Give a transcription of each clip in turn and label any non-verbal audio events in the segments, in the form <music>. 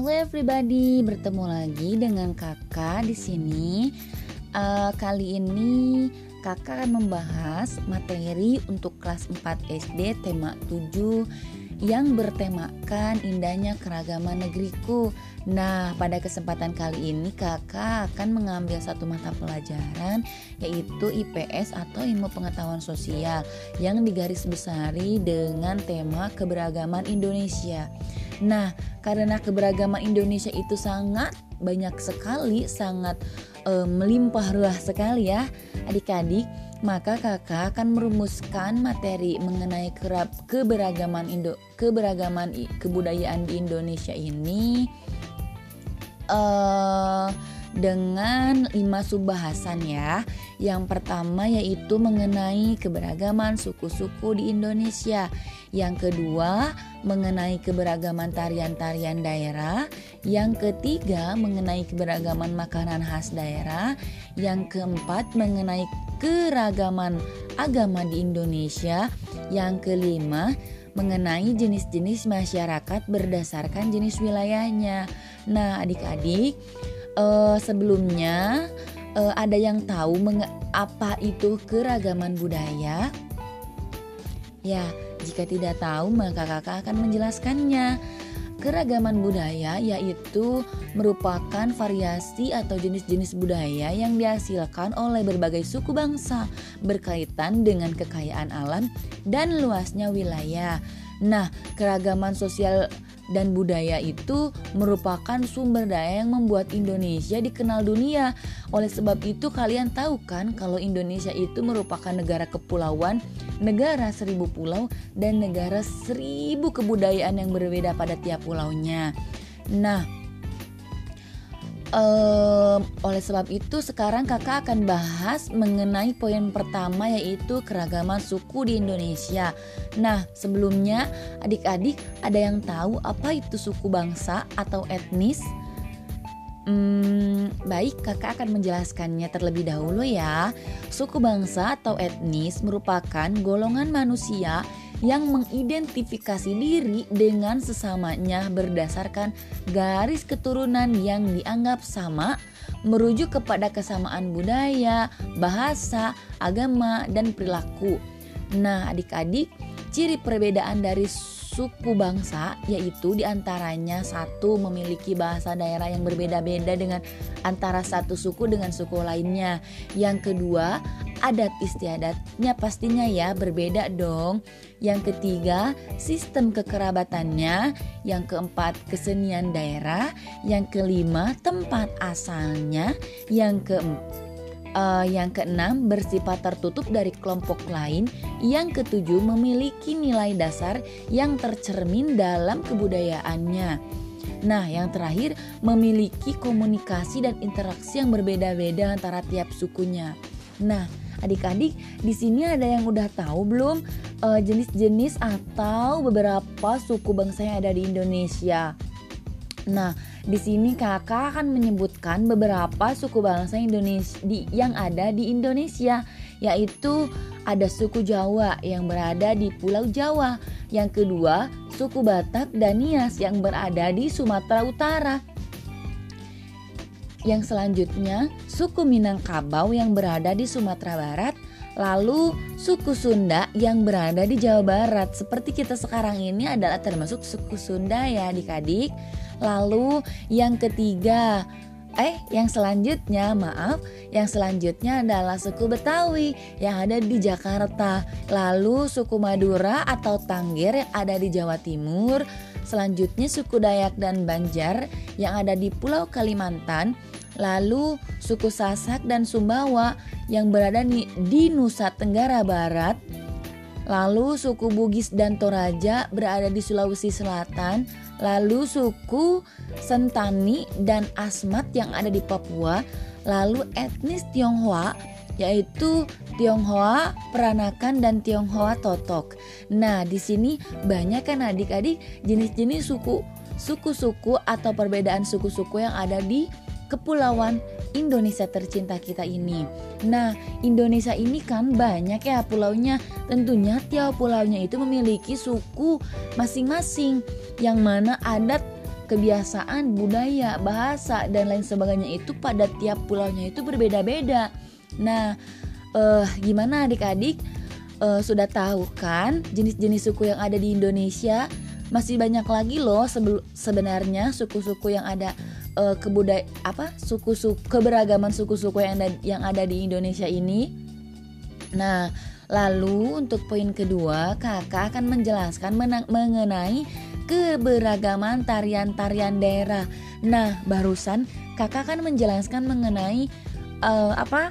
Halo everybody, bertemu lagi dengan kakak di sini. Uh, kali ini kakak akan membahas materi untuk kelas 4 SD tema 7 yang bertemakan indahnya keragaman negeriku. Nah, pada kesempatan kali ini kakak akan mengambil satu mata pelajaran yaitu IPS atau Ilmu Pengetahuan Sosial yang digarisbesari dengan tema keberagaman Indonesia. Nah, karena keberagaman Indonesia itu sangat banyak sekali, sangat e, melimpah ruah sekali ya, adik-adik. Maka kakak akan merumuskan materi mengenai kerap keberagaman Indo keberagaman kebudayaan di Indonesia ini uh, dengan lima subbahasan ya. Yang pertama yaitu mengenai keberagaman suku-suku di Indonesia. Yang kedua, mengenai keberagaman tarian-tarian daerah. Yang ketiga, mengenai keberagaman makanan khas daerah. Yang keempat, mengenai keragaman agama di Indonesia. Yang kelima, mengenai jenis-jenis masyarakat berdasarkan jenis wilayahnya. Nah, adik-adik, uh, sebelumnya uh, ada yang tahu apa itu keragaman budaya? Ya, jika tidak tahu, maka kakak akan menjelaskannya. Keragaman budaya yaitu merupakan variasi atau jenis-jenis budaya yang dihasilkan oleh berbagai suku bangsa berkaitan dengan kekayaan alam dan luasnya wilayah. Nah, keragaman sosial dan budaya itu merupakan sumber daya yang membuat Indonesia dikenal dunia. Oleh sebab itu kalian tahu kan kalau Indonesia itu merupakan negara kepulauan, negara seribu pulau dan negara seribu kebudayaan yang berbeda pada tiap pulaunya. Nah, Um, oleh sebab itu sekarang kakak akan bahas mengenai poin pertama yaitu keragaman suku di Indonesia. Nah sebelumnya adik-adik ada yang tahu apa itu suku bangsa atau etnis? Hmm, baik, kakak akan menjelaskannya terlebih dahulu ya. Suku bangsa atau etnis merupakan golongan manusia mengidentifikasi diri dengan sesamanya berdasarkan garis keturunan yang dianggap sama, merujuk kepada kesamaan budaya, bahasa, agama, dan perilaku. Nah, adik-adik, ciri perbedaan dari suku bangsa yaitu di antaranya satu memiliki bahasa daerah yang berbeda-beda dengan antara satu suku dengan suku lainnya. Yang kedua adat istiadatnya pastinya ya berbeda dong. Yang ketiga, sistem kekerabatannya. Yang keempat, kesenian daerah. Yang kelima, tempat asalnya. Yang keempat Uh, yang keenam, bersifat tertutup dari kelompok lain. Yang ketujuh, memiliki nilai dasar yang tercermin dalam kebudayaannya. Nah, yang terakhir, memiliki komunikasi dan interaksi yang berbeda-beda antara tiap sukunya. Nah, adik-adik, di sini ada yang udah tahu belum uh, jenis-jenis atau beberapa suku bangsa yang ada di Indonesia? Nah, di sini kakak akan menyebutkan beberapa suku bangsa Indonesia yang ada di Indonesia, yaitu ada suku Jawa yang berada di Pulau Jawa. Yang kedua, suku Batak dan Nias yang berada di Sumatera Utara. Yang selanjutnya, suku Minangkabau yang berada di Sumatera Barat. Lalu suku Sunda yang berada di Jawa Barat Seperti kita sekarang ini adalah termasuk suku Sunda ya adik-adik Lalu yang ketiga, eh yang selanjutnya maaf, yang selanjutnya adalah suku Betawi yang ada di Jakarta. Lalu suku Madura atau Tangger yang ada di Jawa Timur. Selanjutnya suku Dayak dan Banjar yang ada di Pulau Kalimantan. Lalu suku Sasak dan Sumbawa yang berada di, di Nusa Tenggara Barat. Lalu suku Bugis dan Toraja berada di Sulawesi Selatan lalu suku Sentani dan Asmat yang ada di Papua, lalu etnis Tionghoa yaitu Tionghoa Peranakan dan Tionghoa Totok. Nah, di sini banyak kan adik-adik jenis-jenis suku suku-suku atau perbedaan suku-suku yang ada di kepulauan Indonesia tercinta kita ini. Nah, Indonesia ini kan banyak ya pulaunya. Tentunya tiap pulaunya itu memiliki suku masing-masing yang mana adat kebiasaan, budaya, bahasa dan lain sebagainya itu pada tiap pulaunya itu berbeda-beda. Nah, uh, gimana adik-adik uh, sudah tahu kan jenis-jenis suku yang ada di Indonesia? Masih banyak lagi loh sebenarnya suku-suku yang ada uh, kebudaya apa suku-suku keberagaman suku-suku yang ada yang ada di Indonesia ini. Nah, lalu untuk poin kedua, Kakak akan menjelaskan mengenai keberagaman tarian-tarian daerah. Nah, barusan Kakak akan menjelaskan mengenai uh, apa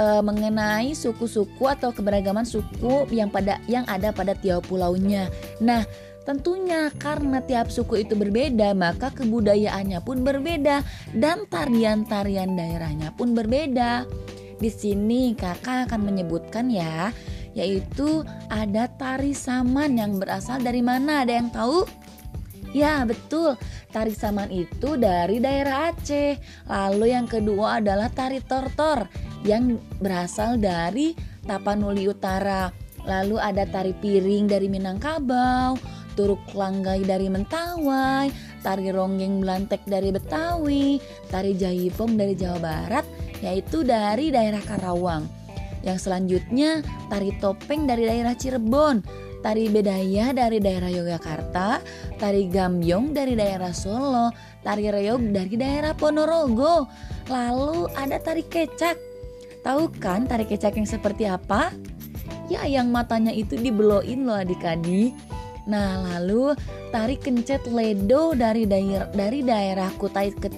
uh, mengenai suku-suku atau keberagaman suku yang pada yang ada pada tiap pulaunya. Nah, tentunya karena tiap suku itu berbeda, maka kebudayaannya pun berbeda dan tarian-tarian daerahnya pun berbeda. Di sini kakak akan menyebutkan ya, yaitu ada tari saman yang berasal dari mana? Ada yang tahu? Ya, betul. Tari saman itu dari daerah Aceh. Lalu yang kedua adalah tari tortor yang berasal dari Tapanuli Utara. Lalu ada tari piring dari Minangkabau, turuk langgai dari Mentawai, tari ronggeng belantek dari Betawi, tari jaipong dari Jawa Barat, yaitu dari daerah Karawang. Yang selanjutnya tari topeng dari daerah Cirebon, tari bedaya dari daerah Yogyakarta, tari gambyong dari daerah Solo, tari reog dari daerah Ponorogo. Lalu ada tari kecak Tahu kan tarik kecak yang seperti apa? Ya yang matanya itu dibeloin loh adik-adik. Nah lalu tarik kencet ledo dari daerah dari daerah Kutai ke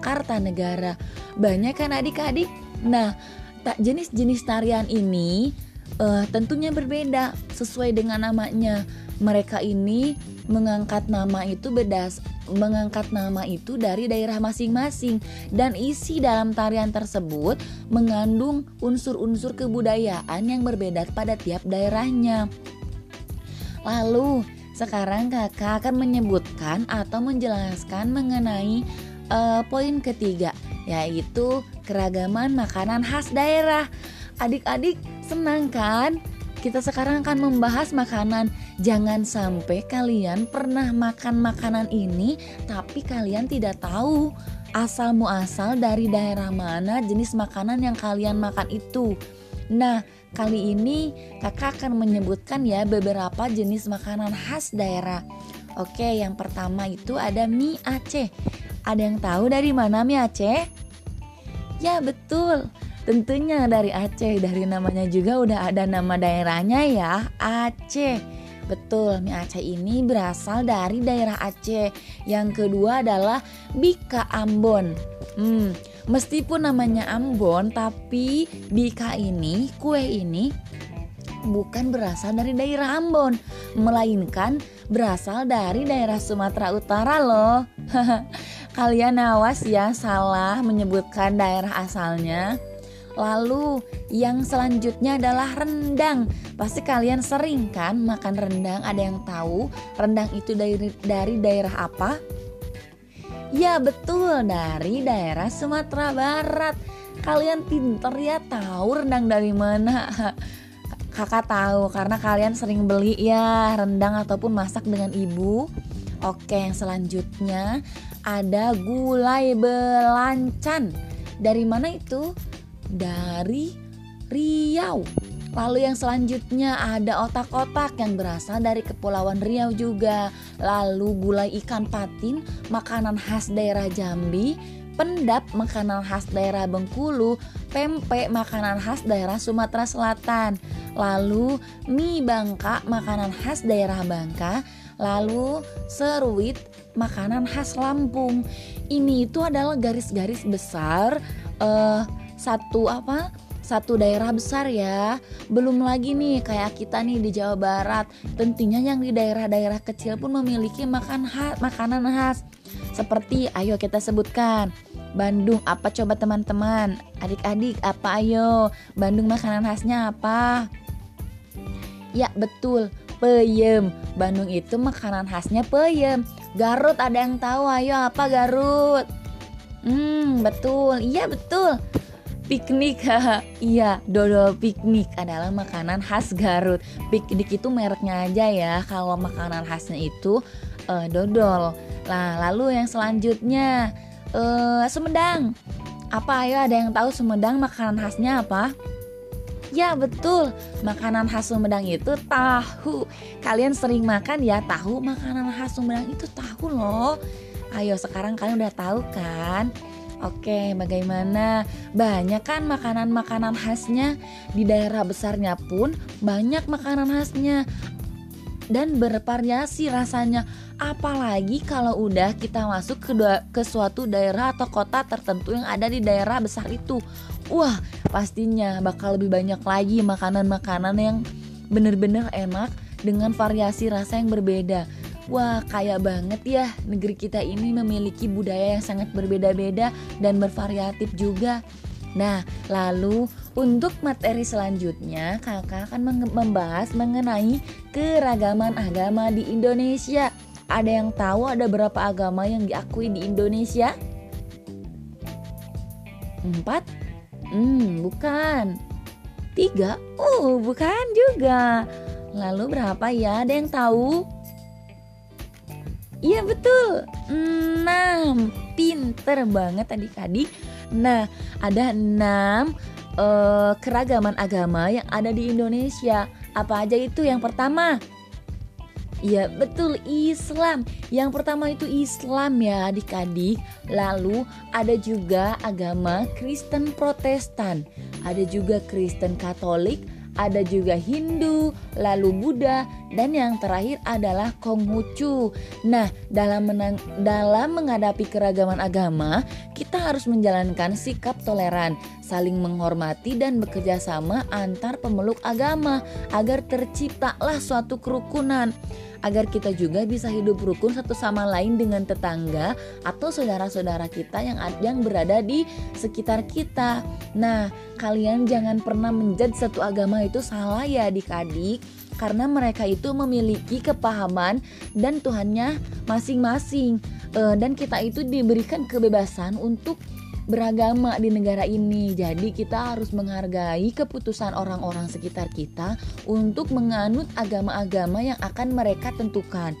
Kartanegara. Banyak kan adik-adik? Nah tak jenis-jenis tarian ini uh, tentunya berbeda sesuai dengan namanya. Mereka ini mengangkat nama itu bedas mengangkat nama itu dari daerah masing-masing dan isi dalam tarian tersebut mengandung unsur-unsur kebudayaan yang berbeda pada tiap daerahnya. Lalu, sekarang kakak akan menyebutkan atau menjelaskan mengenai uh, poin ketiga, yaitu keragaman makanan khas daerah. Adik-adik senang kan? Kita sekarang akan membahas makanan. Jangan sampai kalian pernah makan makanan ini tapi kalian tidak tahu asal muasal dari daerah mana jenis makanan yang kalian makan itu. Nah, kali ini kakak akan menyebutkan ya beberapa jenis makanan khas daerah. Oke, yang pertama itu ada mie Aceh. Ada yang tahu dari mana mie Aceh? Ya, betul. Tentunya dari Aceh, dari namanya juga udah ada nama daerahnya ya, Aceh. Betul, mie Aceh ini berasal dari daerah Aceh. Yang kedua adalah Bika Ambon. Hmm, meskipun namanya Ambon, tapi Bika ini, kue ini bukan berasal dari daerah Ambon, melainkan berasal dari daerah Sumatera Utara loh. <laughs> Kalian awas ya salah menyebutkan daerah asalnya. Lalu yang selanjutnya adalah rendang. Pasti kalian sering kan makan rendang? Ada yang tahu rendang itu dari dari daerah apa? Ya betul dari daerah Sumatera Barat. Kalian pinter ya tahu rendang dari mana? <laughs> Kakak tahu karena kalian sering beli ya rendang ataupun masak dengan ibu. Oke, yang selanjutnya ada gulai belancan. Dari mana itu? dari Riau. Lalu yang selanjutnya ada otak-otak yang berasal dari Kepulauan Riau juga. Lalu gulai ikan patin, makanan khas daerah Jambi, pendap makanan khas daerah Bengkulu, pempek makanan khas daerah Sumatera Selatan. Lalu mie Bangka makanan khas daerah Bangka, lalu seruit makanan khas Lampung. Ini itu adalah garis-garis besar uh, satu apa satu daerah besar ya belum lagi nih kayak kita nih di Jawa Barat tentunya yang di daerah-daerah kecil pun memiliki makan khas, makanan khas seperti ayo kita sebutkan Bandung apa coba teman-teman? Adik-adik apa ayo? Bandung makanan khasnya apa? Ya betul, peyem. Bandung itu makanan khasnya peyem. Garut ada yang tahu ayo apa Garut? Hmm, betul. Iya betul piknik iya dodol piknik. Adalah makanan khas Garut. Piknik itu mereknya aja ya. Kalau makanan khasnya itu uh, dodol. Lah lalu yang selanjutnya uh, Sumedang apa? Ayo ada yang tahu Sumedang makanan khasnya apa? Ya betul, makanan khas Sumedang itu tahu. Kalian sering makan ya tahu makanan khas Sumedang itu tahu loh. Ayo sekarang kalian udah tahu kan? Oke, bagaimana? Banyak kan makanan-makanan khasnya di daerah besarnya pun banyak makanan khasnya dan bervariasi rasanya. Apalagi kalau udah kita masuk ke, ke suatu daerah atau kota tertentu yang ada di daerah besar itu. Wah, pastinya bakal lebih banyak lagi makanan-makanan yang bener-bener enak dengan variasi rasa yang berbeda. Wah, kaya banget ya negeri kita ini memiliki budaya yang sangat berbeda-beda dan bervariatif juga. Nah, lalu untuk materi selanjutnya, kakak akan membahas mengenai keragaman agama di Indonesia. Ada yang tahu ada berapa agama yang diakui di Indonesia? Empat? Hmm, bukan. Tiga? Oh, bukan juga. Lalu berapa ya? Ada yang tahu? Iya betul, enam. Pinter banget adik-adik. Nah, ada enam uh, keragaman agama yang ada di Indonesia. Apa aja itu? Yang pertama, Iya betul Islam Yang pertama itu Islam ya adik-adik Lalu ada juga agama Kristen Protestan Ada juga Kristen Katolik ada juga Hindu, lalu Buddha, dan yang terakhir adalah Konghucu. Nah, dalam menang, dalam menghadapi keragaman agama, kita harus menjalankan sikap toleran, saling menghormati dan bekerja sama antar pemeluk agama agar terciptalah suatu kerukunan. Agar kita juga bisa hidup rukun satu sama lain dengan tetangga atau saudara-saudara kita yang yang berada di sekitar kita. Nah, kalian jangan pernah menjudge satu agama itu salah ya adik-adik. Karena mereka itu memiliki kepahaman dan Tuhannya masing-masing. E, dan kita itu diberikan kebebasan untuk beragama di negara ini. Jadi kita harus menghargai keputusan orang-orang sekitar kita untuk menganut agama-agama yang akan mereka tentukan.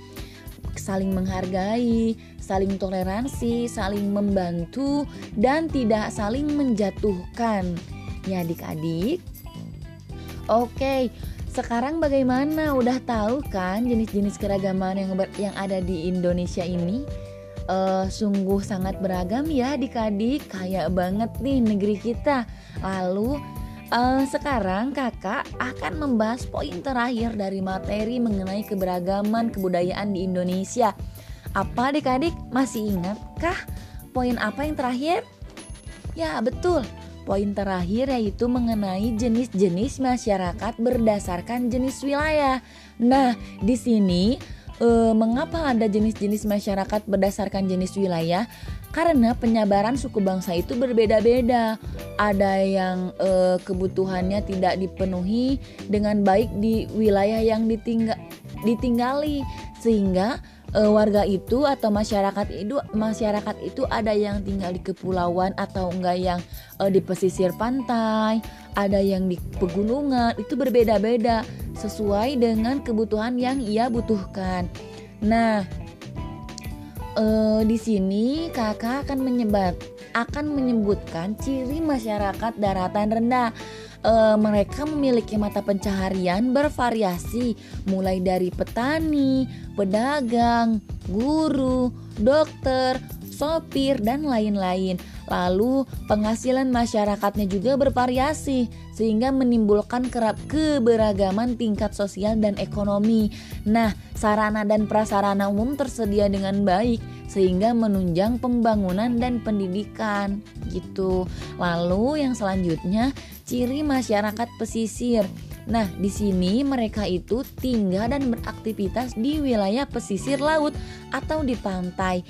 Saling menghargai, saling toleransi, saling membantu dan tidak saling menjatuhkan. Ya adik-adik. Oke, sekarang bagaimana? Udah tahu kan jenis-jenis keragaman yang yang ada di Indonesia ini? Uh, sungguh sangat beragam ya adik-adik. Kayak banget nih negeri kita. Lalu uh, sekarang kakak akan membahas poin terakhir dari materi mengenai keberagaman kebudayaan di Indonesia. Apa adik-adik masih ingatkah poin apa yang terakhir? Ya betul. Poin terakhir yaitu mengenai jenis-jenis masyarakat berdasarkan jenis wilayah. Nah, di sini e, mengapa ada jenis-jenis masyarakat berdasarkan jenis wilayah? Karena penyabaran suku bangsa itu berbeda-beda. Ada yang e, kebutuhannya tidak dipenuhi dengan baik di wilayah yang ditinggal ditinggali sehingga e, warga itu atau masyarakat itu masyarakat itu ada yang tinggal di kepulauan atau enggak yang e, di pesisir pantai, ada yang di pegunungan, itu berbeda-beda sesuai dengan kebutuhan yang ia butuhkan. Nah, e, di sini kakak akan menyebat akan menyebutkan ciri masyarakat daratan rendah e, mereka memiliki mata pencaharian bervariasi mulai dari petani, pedagang, guru, dokter, sopir, dan lain-lain. Lalu penghasilan masyarakatnya juga bervariasi sehingga menimbulkan kerap keberagaman tingkat sosial dan ekonomi. Nah, sarana dan prasarana umum tersedia dengan baik sehingga menunjang pembangunan dan pendidikan gitu. Lalu yang selanjutnya ciri masyarakat pesisir. Nah, di sini mereka itu tinggal dan beraktivitas di wilayah pesisir laut atau di pantai.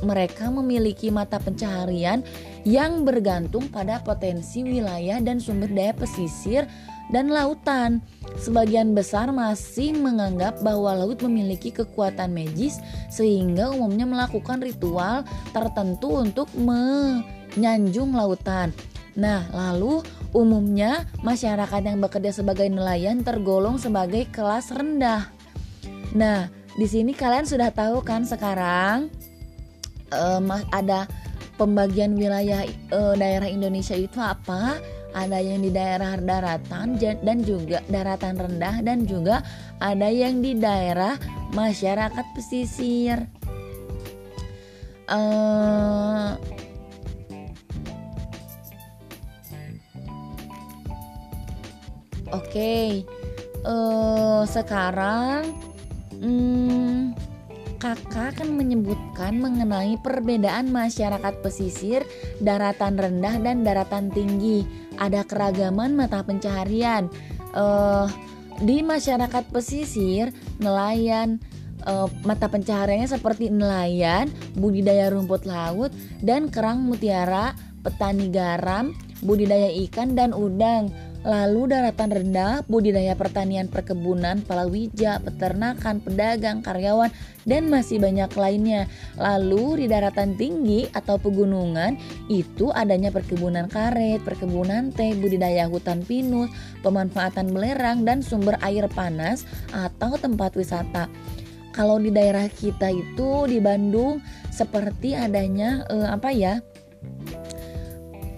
Mereka memiliki mata pencaharian yang bergantung pada potensi wilayah dan sumber daya pesisir dan lautan. Sebagian besar masih menganggap bahwa laut memiliki kekuatan magis sehingga umumnya melakukan ritual tertentu untuk menyanjung lautan. Nah, lalu umumnya masyarakat yang bekerja sebagai nelayan tergolong sebagai kelas rendah. Nah, di sini kalian sudah tahu kan sekarang um, ada pembagian wilayah uh, daerah Indonesia itu apa? Ada yang di daerah daratan dan juga daratan rendah dan juga ada yang di daerah masyarakat pesisir. Uh, Oke, okay. uh, eh, sekarang hmm, kakak akan menyebutkan mengenai perbedaan masyarakat pesisir, daratan rendah dan daratan tinggi. Ada keragaman mata pencaharian. Uh, di masyarakat pesisir, nelayan uh, mata pencahariannya seperti nelayan, budidaya rumput laut, dan kerang mutiara, petani garam, budidaya ikan dan udang. Lalu daratan rendah, budidaya pertanian perkebunan, palawija, peternakan, pedagang, karyawan, dan masih banyak lainnya. Lalu di daratan tinggi atau pegunungan itu adanya perkebunan karet, perkebunan teh, budidaya hutan pinus, pemanfaatan belerang, dan sumber air panas atau tempat wisata. Kalau di daerah kita itu di Bandung seperti adanya eh, apa ya?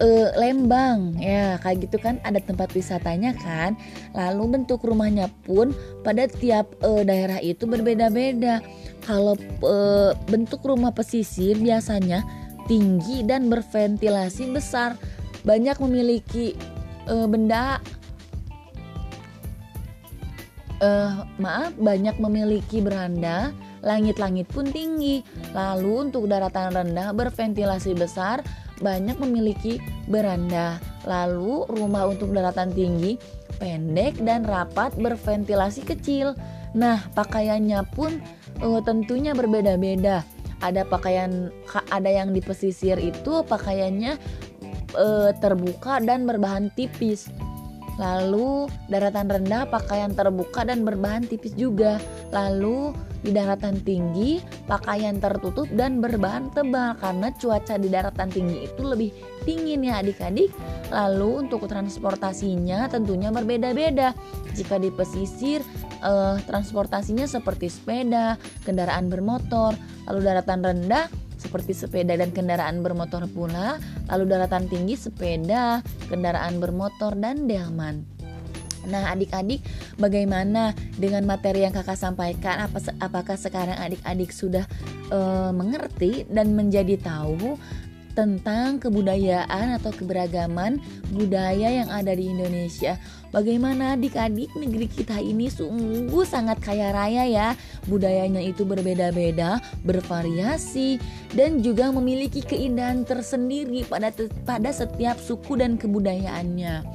Uh, Lembang. Ya kayak gitu kan ada tempat wisatanya kan. Lalu bentuk rumahnya pun pada tiap uh, daerah itu berbeda-beda. Kalau uh, bentuk rumah pesisir biasanya tinggi dan berventilasi besar. Banyak memiliki uh, benda. Uh, maaf banyak memiliki beranda. Langit-langit pun tinggi. Lalu untuk daratan rendah berventilasi besar banyak memiliki beranda. Lalu rumah untuk daratan tinggi pendek dan rapat berventilasi kecil. Nah, pakaiannya pun uh, tentunya berbeda-beda. Ada pakaian ada yang di pesisir itu pakaiannya uh, terbuka dan berbahan tipis. Lalu daratan rendah pakaian terbuka dan berbahan tipis juga. Lalu di daratan tinggi pakaian tertutup dan berbahan tebal karena cuaca di daratan tinggi itu lebih dingin ya adik-adik. Lalu untuk transportasinya tentunya berbeda-beda. Jika di pesisir eh, transportasinya seperti sepeda, kendaraan bermotor. Lalu daratan rendah seperti sepeda dan kendaraan bermotor pula. Lalu daratan tinggi sepeda, kendaraan bermotor dan delman. Nah, adik-adik, bagaimana dengan materi yang kakak sampaikan? Apa, apakah sekarang adik-adik sudah uh, mengerti dan menjadi tahu tentang kebudayaan atau keberagaman budaya yang ada di Indonesia. Bagaimana adik-adik negeri kita ini sungguh sangat kaya raya ya. Budayanya itu berbeda-beda, bervariasi dan juga memiliki keindahan tersendiri pada pada setiap suku dan kebudayaannya.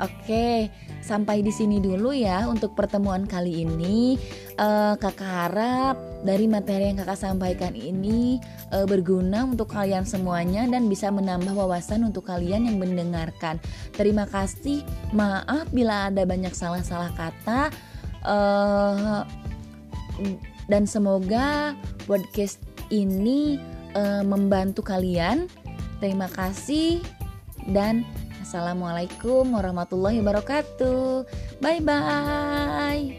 Oke, sampai di sini dulu ya untuk pertemuan kali ini. Uh, kakak harap dari materi yang kakak sampaikan ini uh, berguna untuk kalian semuanya dan bisa menambah wawasan untuk kalian yang mendengarkan. Terima kasih. Maaf bila ada banyak salah-salah kata. Uh, dan semoga podcast ini uh, membantu kalian. Terima kasih dan Assalamualaikum warahmatullahi wabarakatuh. Bye bye.